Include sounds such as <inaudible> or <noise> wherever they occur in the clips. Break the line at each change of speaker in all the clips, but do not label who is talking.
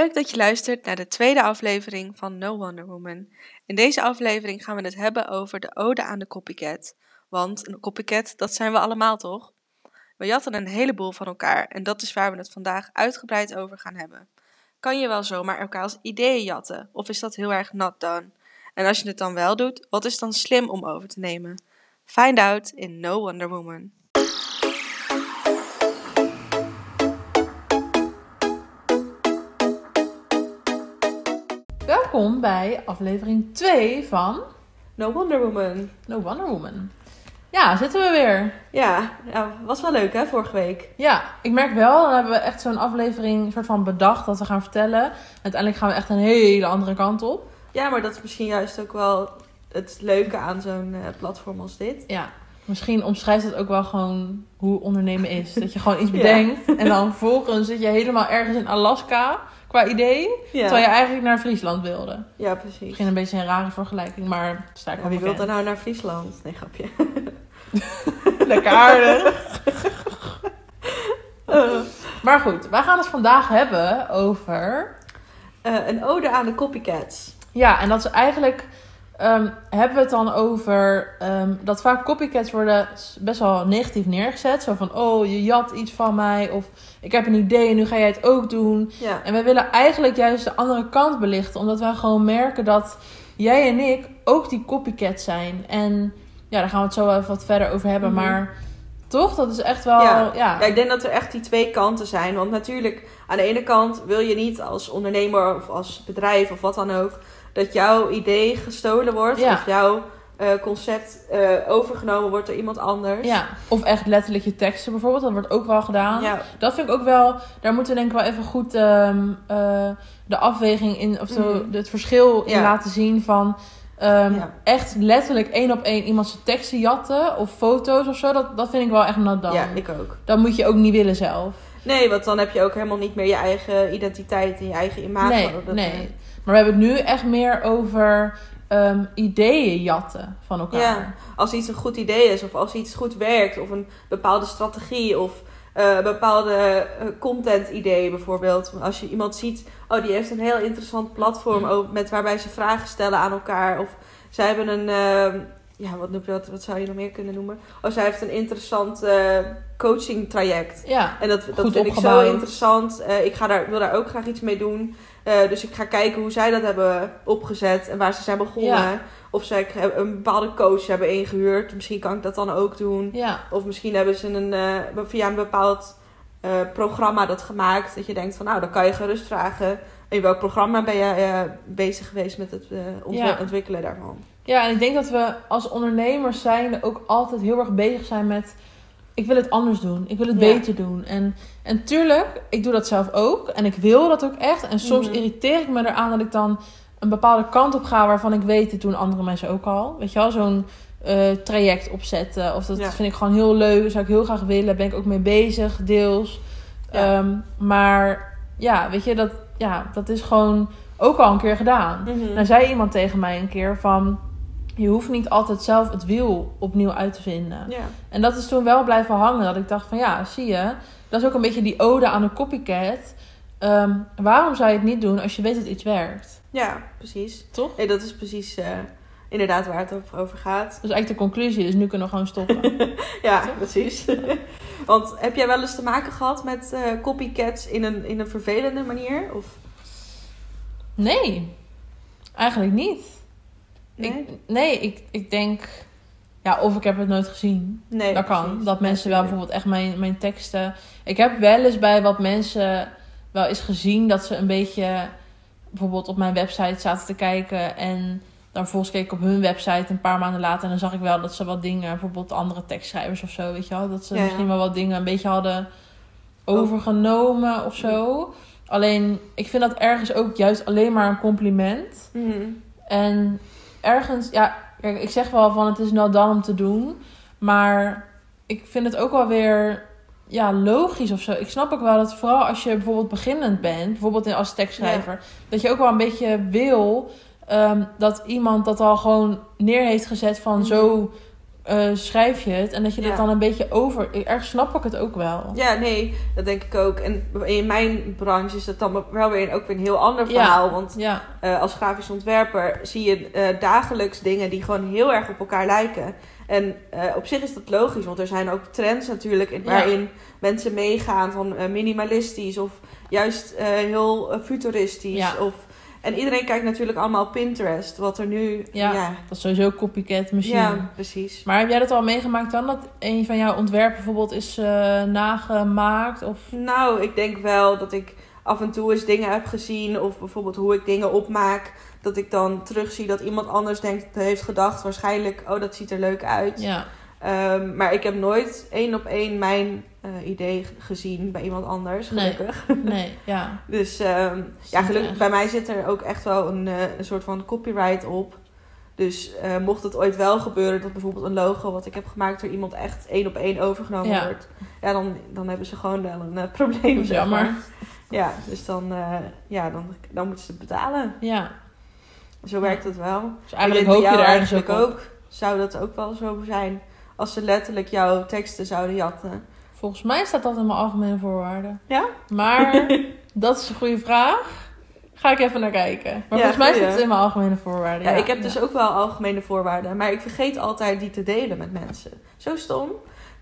Leuk dat je luistert naar de tweede aflevering van No Wonder Woman. In deze aflevering gaan we het hebben over de ode aan de copycat. Want een copycat, dat zijn we allemaal toch? We jatten een heleboel van elkaar en dat is waar we het vandaag uitgebreid over gaan hebben. Kan je wel zomaar elkaars ideeën jatten of is dat heel erg not done? En als je het dan wel doet, wat is dan slim om over te nemen? Find out in No Wonder Woman.
Welkom bij aflevering 2 van
No Wonder Woman.
No Wonder Woman. Ja, zitten we weer.
Ja, ja, was wel leuk hè, vorige week.
Ja, ik merk wel, dan hebben we echt zo'n aflevering soort van bedacht dat we gaan vertellen. Uiteindelijk gaan we echt een hele andere kant op.
Ja, maar dat is misschien juist ook wel het leuke aan zo'n eh, platform als dit.
Ja, misschien omschrijft het ook wel gewoon hoe ondernemen is. Dat je gewoon iets <laughs>
Ja.
bedenkt en dan vervolgens zit je helemaal ergens in Alaska qua idee.
Ja,
Terwijl je eigenlijk naar Friesland wilde.
ja precies.
Misschien een beetje een rare vergelijking, maar sta ik
Ja, wie wil er nou naar Friesland? Nee, grapje. <laughs>
Lekker aardig. <laughs> <laughs> Maar goed, wij gaan het vandaag hebben over.
Eh, een ode aan de copycats.
Ja, en dat is eigenlijk. Ehm, hebben we het dan over ehm, dat vaak copycats worden best wel negatief neergezet. Zo van: oh, je jat iets van mij. Of ik heb een idee en nu ga jij het ook doen.
Ja,
En we willen eigenlijk juist de andere kant belichten, omdat wij gewoon merken dat jij en ik ook die copycats zijn. En ja, daar gaan we het zo even wat verder over hebben.
Mhm.
Maar toch, dat is echt wel.
Ja.
Ja,
Ja, ik denk dat er echt die twee kanten zijn. Want natuurlijk, aan de ene kant wil je niet als ondernemer of als bedrijf of wat dan ook, dat jouw idee gestolen wordt.
Ja.
Of jouw eh, concept eh, overgenomen wordt door iemand anders.
Ja, of echt letterlijk je teksten bijvoorbeeld. Dat wordt ook wel gedaan.
Ja,
Dat vind ik ook wel... Daar moeten we denk ik wel even goed ehm, eh, de afweging in... Of zo,
Mhm.
het verschil in
Ja.
laten zien van... ehm,
Ja.
Echt letterlijk één op één iemand zijn teksten jatten. Of foto's of zo. Dat, dat vind ik wel echt not done.
ja, ik ook.
Dat moet je ook niet willen zelf.
Nee, want dan heb je ook helemaal niet meer je eigen identiteit en je eigen imago.
nee,
Dat,
nee. Maar we hebben het nu echt meer over ehm, ideeën jatten van elkaar.
Ja, als iets een goed idee is, of als iets goed werkt, of een bepaalde strategie, of eh, een bepaalde eh, content idee bijvoorbeeld. Als je iemand ziet, oh die heeft een heel interessant platform ook met waarbij ze vragen stellen aan elkaar, of zij hebben een, eh, ja wat, noem je dat, wat zou je nog meer kunnen noemen? Of zij heeft een interessant eh, coaching traject.
Ja,
En dat, dat vind ik zo interessant. Ik ga daar, wil daar ook graag iets mee doen. Eh, dus ik ga kijken hoe zij dat hebben opgezet en waar ze zijn begonnen.
Ja.
Of zij een bepaalde coach hebben ingehuurd. Misschien kan ik dat dan ook doen.
ja.
Of misschien hebben ze een, eh, via een bepaald eh, programma dat gemaakt. Dat je denkt van nou, dan kan je gerust vragen. In welk programma ben je bezig geweest met het
Ja.
ontwikkelen daarvan?
Ja, en ik denk dat we als ondernemers zijnde ook altijd heel erg bezig zijn met... Ik wil het anders doen. Ik wil het
Ja.
beter doen. En, en tuurlijk, ik doe dat zelf ook. En ik wil dat ook echt. En soms
Mhm.
irriteer ik me eraan dat ik dan een bepaalde kant op ga... waarvan ik weet, dit doen andere mensen ook al. Weet je wel, zo'n eh, traject opzetten. Of dat
Ja.
vind ik gewoon heel leuk. Zou ik heel graag willen. Ben ik ook mee bezig, deels.
Ja.
Ehm, maar ja, weet je, dat, ja, dat is gewoon ook al een keer gedaan.
Mhm.
Nou zei iemand tegen mij een keer van... Je hoeft niet altijd zelf het wiel opnieuw uit te vinden.
Ja.
En dat is toen wel blijven hangen. Dat ik dacht van ja, zie je. Dat is ook een beetje die ode aan de copycat. Ehm, waarom zou je het niet doen als je weet dat iets werkt?
ja, precies.
Toch?
Nee, dat is precies eh, inderdaad waar het over, gaat.
Is eigenlijk de conclusie. Dus nu kunnen we gewoon stoppen. <laughs>
Ja, precies. <laughs> Want heb jij wel eens te maken gehad met eh, copycats in een, in een vervelende manier? Of
Nee, eigenlijk niet.
Nee?
Ik, nee, ik, ik denk... Ja, of ik heb het nooit gezien.
nee
dat kan.
precies.
Dat mensen wel bijvoorbeeld echt mijn, mijn teksten... Ik heb wel eens bij wat mensen wel eens gezien dat ze een beetje... Bijvoorbeeld op mijn website zaten te kijken en... Dan vervolgens keek ik op hun website een paar maanden later en dan zag ik wel dat ze wat dingen, bijvoorbeeld andere tekstschrijvers of zo, weet je wel, dat ze
Ja, ja.
misschien wel wat dingen een beetje hadden overgenomen of zo. Alleen, ik vind dat ergens ook juist alleen maar een compliment.
Mhm.
En ergens, ja, kijk, ik zeg wel van het is nou dan om te doen. Maar ik vind het ook wel weer ja, logisch of zo. Ik snap ook wel dat vooral als je bijvoorbeeld beginnend bent, bijvoorbeeld als tekstschrijver, dat je ook wel een beetje wil ehm, dat iemand dat al gewoon neer heeft gezet van
Mhm.
zo eh, schrijf je het en dat je dat dan een beetje over. Ergens snap ik het ook wel.
Ja, nee, dat denk ik ook. En in mijn branche is dat dan wel weer een, ook weer een heel ander
Ja.
verhaal. Want
Ja,
eh, als grafisch ontwerper zie je eh, dagelijks dingen die gewoon heel erg op elkaar lijken. En op zich is dat logisch, want er zijn ook trends natuurlijk in, waarin mensen meegaan van minimalistisch of juist heel futuristisch.
Ja.
Of, en iedereen kijkt natuurlijk allemaal op Pinterest, wat er nu...
Ja.
ja,
dat is sowieso copycat machine.
ja, precies.
Maar heb jij dat al meegemaakt dan? Dat een van jouw ontwerpen bijvoorbeeld is eh, nagemaakt? Of...
Nou, ik denk wel dat ik af en toe eens dingen heb gezien. Of bijvoorbeeld hoe ik dingen opmaak. Dat ik dan terugzie dat iemand anders denkt, heeft gedacht waarschijnlijk... Oh, dat ziet er leuk uit.
Ja,
Ehm, maar ik heb nooit één op één mijn eh, idee gezien bij iemand anders,
Nee.
gelukkig. <laughs>
nee, ja. <laughs>
Dus ehm, ja, gelukkig bij mij zit er ook echt wel een, eh, een soort van copyright op. Dus eh, mocht het ooit wel gebeuren dat bijvoorbeeld een logo wat ik heb gemaakt door iemand echt één op één overgenomen
Ja.
wordt. Ja, dan, dan hebben ze gewoon wel een <laughs> probleem. Zeg maar. Ja, dus dan, ja, dan, dan moeten ze het betalen.
Ja,
Zo werkt het wel.
dus eigenlijk hoop je er ook
eigenlijk
op.
ook. Zou dat ook wel zo zijn? Als ze letterlijk jouw teksten zouden jatten.
Volgens mij staat dat in mijn algemene voorwaarden.
Ja?
Maar <laughs> dat is een goede vraag. Ga ik even naar kijken. Maar
Ja,
volgens mij
goeie.
staat het in mijn algemene voorwaarden.
Ja, ik heb dus ook wel algemene voorwaarden. Maar ik vergeet altijd die te delen met mensen. Zo stom.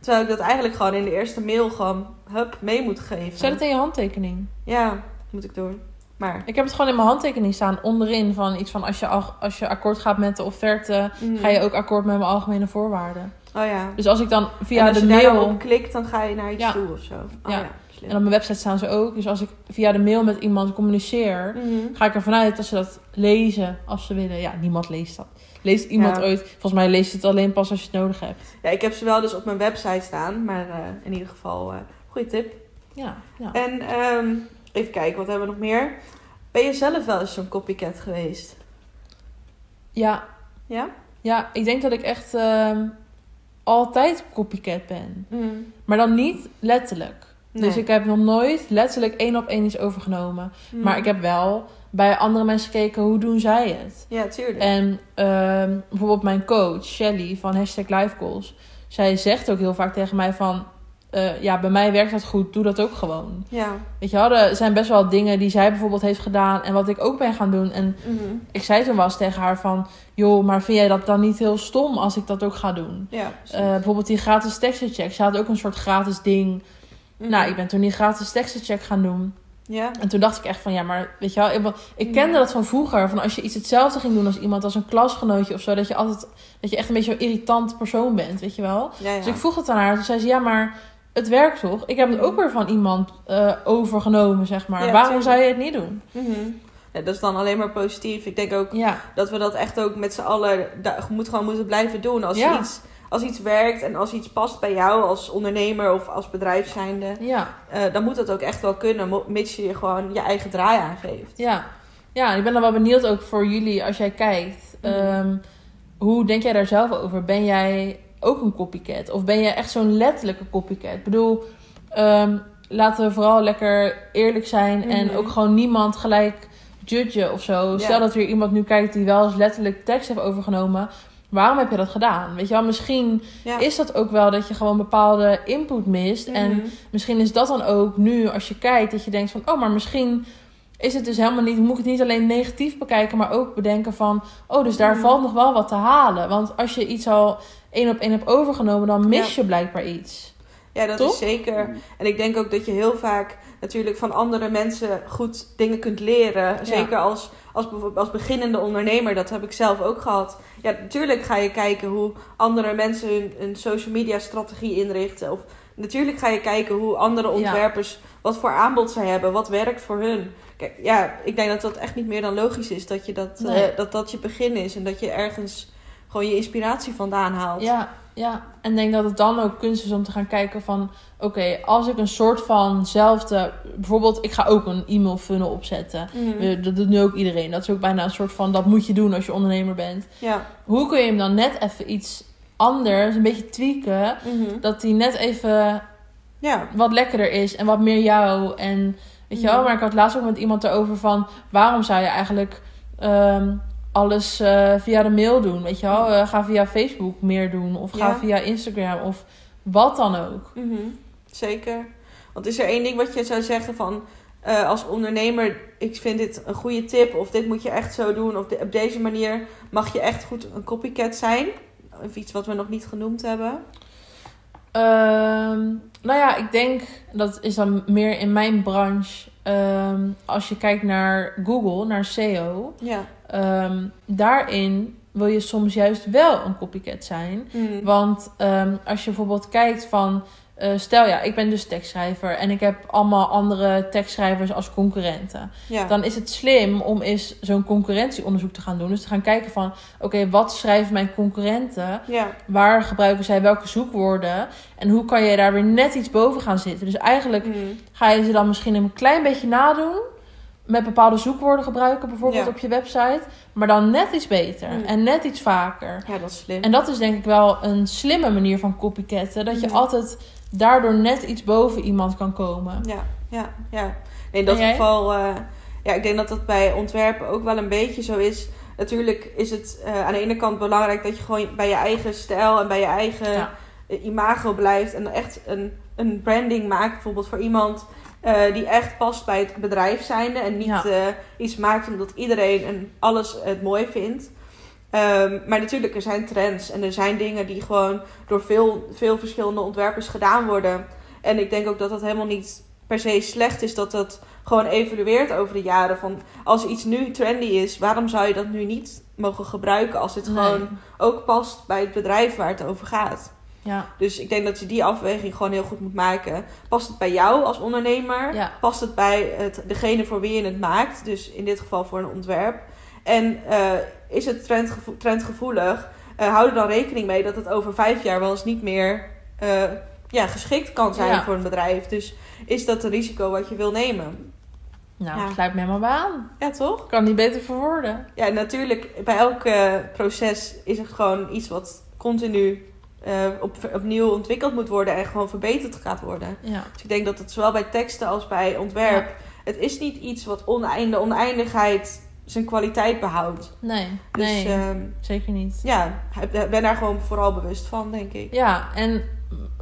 Terwijl ik dat eigenlijk gewoon in de eerste mail gewoon hup, mee moet geven.
Zet het in je handtekening.
Ja, moet ik doen. Maar
Ik heb het gewoon in mijn handtekening staan. Onderin van iets van als je, al- als je akkoord gaat met de offerte...
mm.
ga je ook akkoord met mijn algemene voorwaarden.
Oh ja.
Dus als ik dan
en
via
als
de
je
mail...
op klikt, dan ga je naar iets
Ja.
toe of zo. Oh,
Ja.
ja.
En op mijn website staan ze ook. Dus als ik via de mail met iemand communiceer...
Mhm.
ga ik ervan uit dat ze dat lezen als ze willen. Ja, niemand leest dat. Leest iemand
Ja.
ooit? Volgens mij leest het alleen pas als je het nodig hebt.
Ja, ik heb ze wel dus op mijn website staan. Maar eh, in ieder geval, eh goede tip.
Ja, ja.
En ehm, even kijken, wat hebben we nog meer? Ben je zelf wel eens zo'n copycat geweest?
ja,
Ja?
ja, ik denk dat ik echt ehm, altijd copycat ben.
Mm.
Maar dan niet letterlijk.
Nee.
Dus ik heb nog nooit letterlijk één op één iets overgenomen.
Mm.
Maar ik heb wel bij andere mensen gekeken hoe doen zij het.
Ja, tuurlijk.
En ehm, bijvoorbeeld mijn coach, Shelly van hashtag Lifegoals. Zij zegt ook heel vaak tegen mij van... eh, ja, bij mij werkt dat goed, doe dat ook gewoon.
Ja.
Weet je wel, er zijn best wel dingen die zij bijvoorbeeld heeft gedaan... en wat ik ook ben gaan doen. En
Mhm.
ik zei toen wel eens tegen haar van... joh, maar vind jij dat dan niet heel stom als ik dat ook ga doen?
Ja.
Eh, bijvoorbeeld die gratis tekstencheck. Ze had ook een soort gratis ding.
Mhm.
Nou, ik ben toen die gratis tekstencheck gaan doen.
Ja.
En toen dacht ik echt van, ja, maar weet je wel... Ik, ik kende
Ja.
dat van vroeger. Van als je iets hetzelfde ging doen als iemand, als een klasgenootje of zo... dat je altijd, dat je echt een beetje zo'n irritant persoon bent, weet je wel?
Ja.
Dus ik vroeg het aan haar. Toen zei ze, ja, maar het werkt toch? Ik heb het ook weer van iemand eh, overgenomen, zeg maar.
Ja,
Waarom
tuurlijk.
zou je het niet doen?
Mhm. ja, dat is dan alleen maar positief. Ik denk ook
Ja,
dat we dat echt ook met z'n allen moet gewoon moeten blijven doen. Als, iets, als iets werkt en als iets past bij jou als ondernemer of als bedrijf zijnde,
ja,
eh, dan moet dat ook echt wel kunnen, mits je je gewoon je eigen draai aangeeft.
ja. Ja, ik ben dan wel benieuwd ook voor jullie als jij kijkt.
Mhm.
ehm, hoe denk jij daar zelf over? Ben jij ook een copycat? Of ben jij echt zo'n letterlijke copycat? Ik bedoel, ehm, laten we vooral lekker eerlijk zijn en
Mhm.
ook gewoon niemand gelijk judgen of zo.
Ja.
Stel dat er iemand nu kijkt die wel eens letterlijk tekst heeft overgenomen. Waarom heb je dat gedaan? Weet je wel, misschien
Ja.
is dat ook wel dat je gewoon bepaalde input mist. En
Mhm.
misschien is dat dan ook nu, als je kijkt, dat je denkt van... oh, maar misschien is het dus helemaal niet... moet ik het niet alleen negatief bekijken, maar ook bedenken van... oh, dus daar
Mhm.
valt nog wel wat te halen. Want als je iets al één op één hebt overgenomen... dan mis je blijkbaar iets.
Ja, dat
Toch?
is zeker. En ik denk ook dat je heel vaak natuurlijk van andere mensen goed dingen kunt leren. Zeker als, als, als beginnende ondernemer, dat heb ik zelf ook gehad. Ja, natuurlijk ga je kijken hoe andere mensen hun, hun social media strategie inrichten. Of natuurlijk ga je kijken hoe andere ontwerpers, wat voor aanbod zij hebben, wat werkt voor hun. Kijk, ja, ik denk dat dat echt niet meer dan logisch is dat je dat,
Nee.
eh, dat, dat je begin is. En dat je ergens gewoon je inspiratie vandaan haalt.
Ja, ja. En denk dat het dan ook kunst is om te gaan kijken van... oké, als ik een soort van zelfde... bijvoorbeeld, ik ga ook een e-mail funnel opzetten.
Mhm.
Eh, Dat doet nu ook iedereen. Dat is ook bijna een soort van... dat moet je doen als je ondernemer bent.
Ja.
Hoe kun je hem dan net even iets anders, een beetje tweaken...
Mhm.
dat die net even
Ja.
wat lekkerder is en wat meer jou. En weet je wel,
Mhm.
maar ik had laatst ook met iemand erover van waarom zou je eigenlijk ehm, alles eh, via de mail doen. Weet je wel? Eh, ga via Facebook meer doen. Of ga
Ja.
via Instagram. Of wat dan ook.
Mhm, Zeker. Want is er één ding wat je zou zeggen van... eh, als ondernemer, ik vind dit een goede tip... of dit moet je echt zo doen... of de- op deze manier mag je echt goed een copycat zijn? Of iets wat we nog niet genoemd hebben?
Ehm, nou ja, ik denk dat is dan meer in mijn branche. Ehm, als je kijkt naar Google, naar SEO.
Ja.
ehm, daarin wil je soms juist wel een copycat zijn.
Mhm.
Want als je bijvoorbeeld kijkt van... eh, stel ja, ik ben dus tekstschrijver en ik heb allemaal andere tekstschrijvers als concurrenten.
ja.
Dan is het slim om eens zo'n concurrentieonderzoek te gaan doen. Dus te gaan kijken van, oké, wat schrijven mijn concurrenten?
ja.
Waar gebruiken zij welke zoekwoorden? En hoe kan je daar weer net iets boven gaan zitten? Dus eigenlijk
Mhm.
ga je ze dan misschien een klein beetje nadoen. Met bepaalde zoekwoorden gebruiken, bijvoorbeeld
Ja.
op je website. Maar dan net iets beter
Mm.
en net iets vaker.
Ja, dat is slim.
En dat is denk ik wel een slimme manier van copycatten. Dat je
Mhm.
altijd daardoor net iets boven iemand kan komen.
Ja, ja, ja. In dat geval, eh, ja, ik denk dat dat bij ontwerpen ook wel een beetje zo is. Natuurlijk is het eh, aan de ene kant belangrijk dat je gewoon bij je eigen stijl en bij je eigen
Ja.
eh, imago blijft. En echt een, een branding maakt, bijvoorbeeld voor iemand die echt past bij het bedrijf zijnde. En niet
Ja.
iets maakt omdat iedereen en alles het mooi vindt. Ehm, maar natuurlijk, er zijn trends en er zijn dingen die gewoon door veel, veel verschillende ontwerpers gedaan worden. En ik denk ook dat dat helemaal niet per se slecht is dat dat gewoon evolueert over de jaren. Van als iets nu trendy is, waarom zou je dat nu niet mogen gebruiken als het
Nee.
gewoon ook past bij het bedrijf waar het over gaat?
Ja,
Dus ik denk dat je die afweging gewoon heel goed moet maken. Past het bij jou als ondernemer?
ja.
Past het bij het, degene voor wie je het maakt? Dus in dit geval voor een ontwerp. En eh, is het trendgevo- trendgevoelig? Eh, hou er dan rekening mee dat het over vijf jaar wel eens niet meer eh, ja, geschikt kan zijn
Ja.
voor een bedrijf. Dus is dat een risico wat je wil nemen?
Nou,
Ja.
het lijkt me helemaal aan.
Ja, toch?
Kan niet beter verwoorden.
Ja, natuurlijk, bij elk proces is het gewoon iets wat continu eh, op, opnieuw ontwikkeld moet worden en gewoon verbeterd gaat worden.
Ja.
Dus ik denk dat het zowel bij teksten als bij ontwerp, het is niet iets wat oneinde, oneindigheid zijn kwaliteit behoudt.
Nee,
Dus
nee,
ehm,
zeker niet.
ja, ik ben daar gewoon vooral bewust van, denk ik.
Ja, en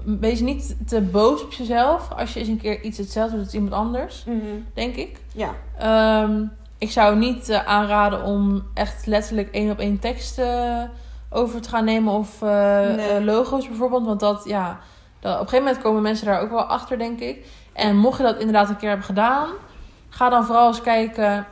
wees niet te boos op jezelf als je eens een keer iets hetzelfde doet als iemand anders,
Mhm.
denk ik.
Ja,
Ehm, ik zou niet eh, aanraden om echt letterlijk één op één tekst eh, over te gaan nemen of
Nee.
eh, logo's bijvoorbeeld. Want dat, ja, dat, op een gegeven moment komen mensen daar ook wel achter, denk ik. En mocht je dat inderdaad een keer hebben gedaan, ga dan vooral eens kijken,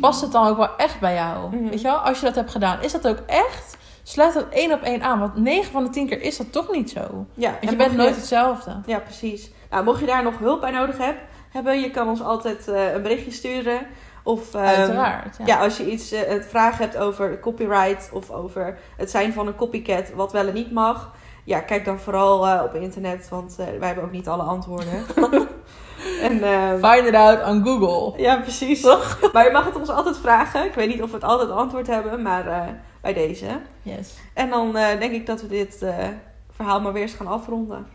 past het dan ook wel echt bij jou?
Mhm.
Weet je wel, als je dat hebt gedaan, is dat ook echt? Sluit dat één op één aan, want 9 van de 10 keer is dat toch niet zo.
ja.
Want je bent nooit hetzelfde.
Ja, precies. Nou, mocht je daar nog hulp bij nodig heb- hebben, je kan ons altijd eh, een berichtje sturen. Of ehm,
Uiteraard. Ja.
Ja, als je iets eh, een vraag hebt over copyright of over het zijn van een copycat, wat wel en niet mag. Ja, kijk dan vooral eh, op internet, want wij hebben ook niet alle antwoorden. <laughs> en, eh,
Find it out on Google.
ja, precies. <laughs> Maar je mag het ons altijd vragen. Ik weet niet of we het altijd antwoord hebben, maar eh, bij deze.
Yes.
En dan eh, denk ik dat we dit eh, verhaal maar weer eens gaan afronden.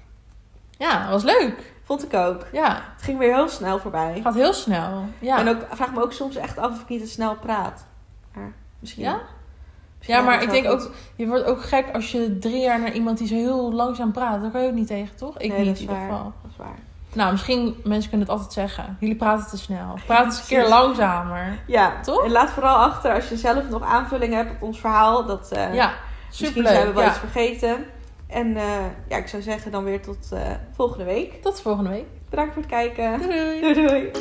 Ja, dat was leuk.
Vond ik ook.
Ja,
Het ging weer heel snel voorbij.
gaat heel snel. Ja.
En ook, vraag me ook soms echt af of ik niet te snel praat. Maar misschien.
Ja? Ja, maar ik denk ook, je wordt ook gek als je drie jaar naar iemand die zo heel langzaam praat. Daar kan je ook niet tegen, toch? Ik
Nee,
niet in ieder geval.
Dat is waar.
Nou, misschien mensen kunnen het altijd zeggen. Jullie praten te snel. <laughs> Praat eens een keer langzamer.
Ja,
Toch?
En laat vooral achter als je zelf nog aanvullingen hebt op ons verhaal. Dat, eh,
Ja,
misschien
superleuk.
zijn we wel
Ja.
iets vergeten. En eh, ja, ik zou zeggen dan weer tot eh, volgende week.
Tot volgende week.
Bedankt voor het kijken.
Doei.
Doei doei.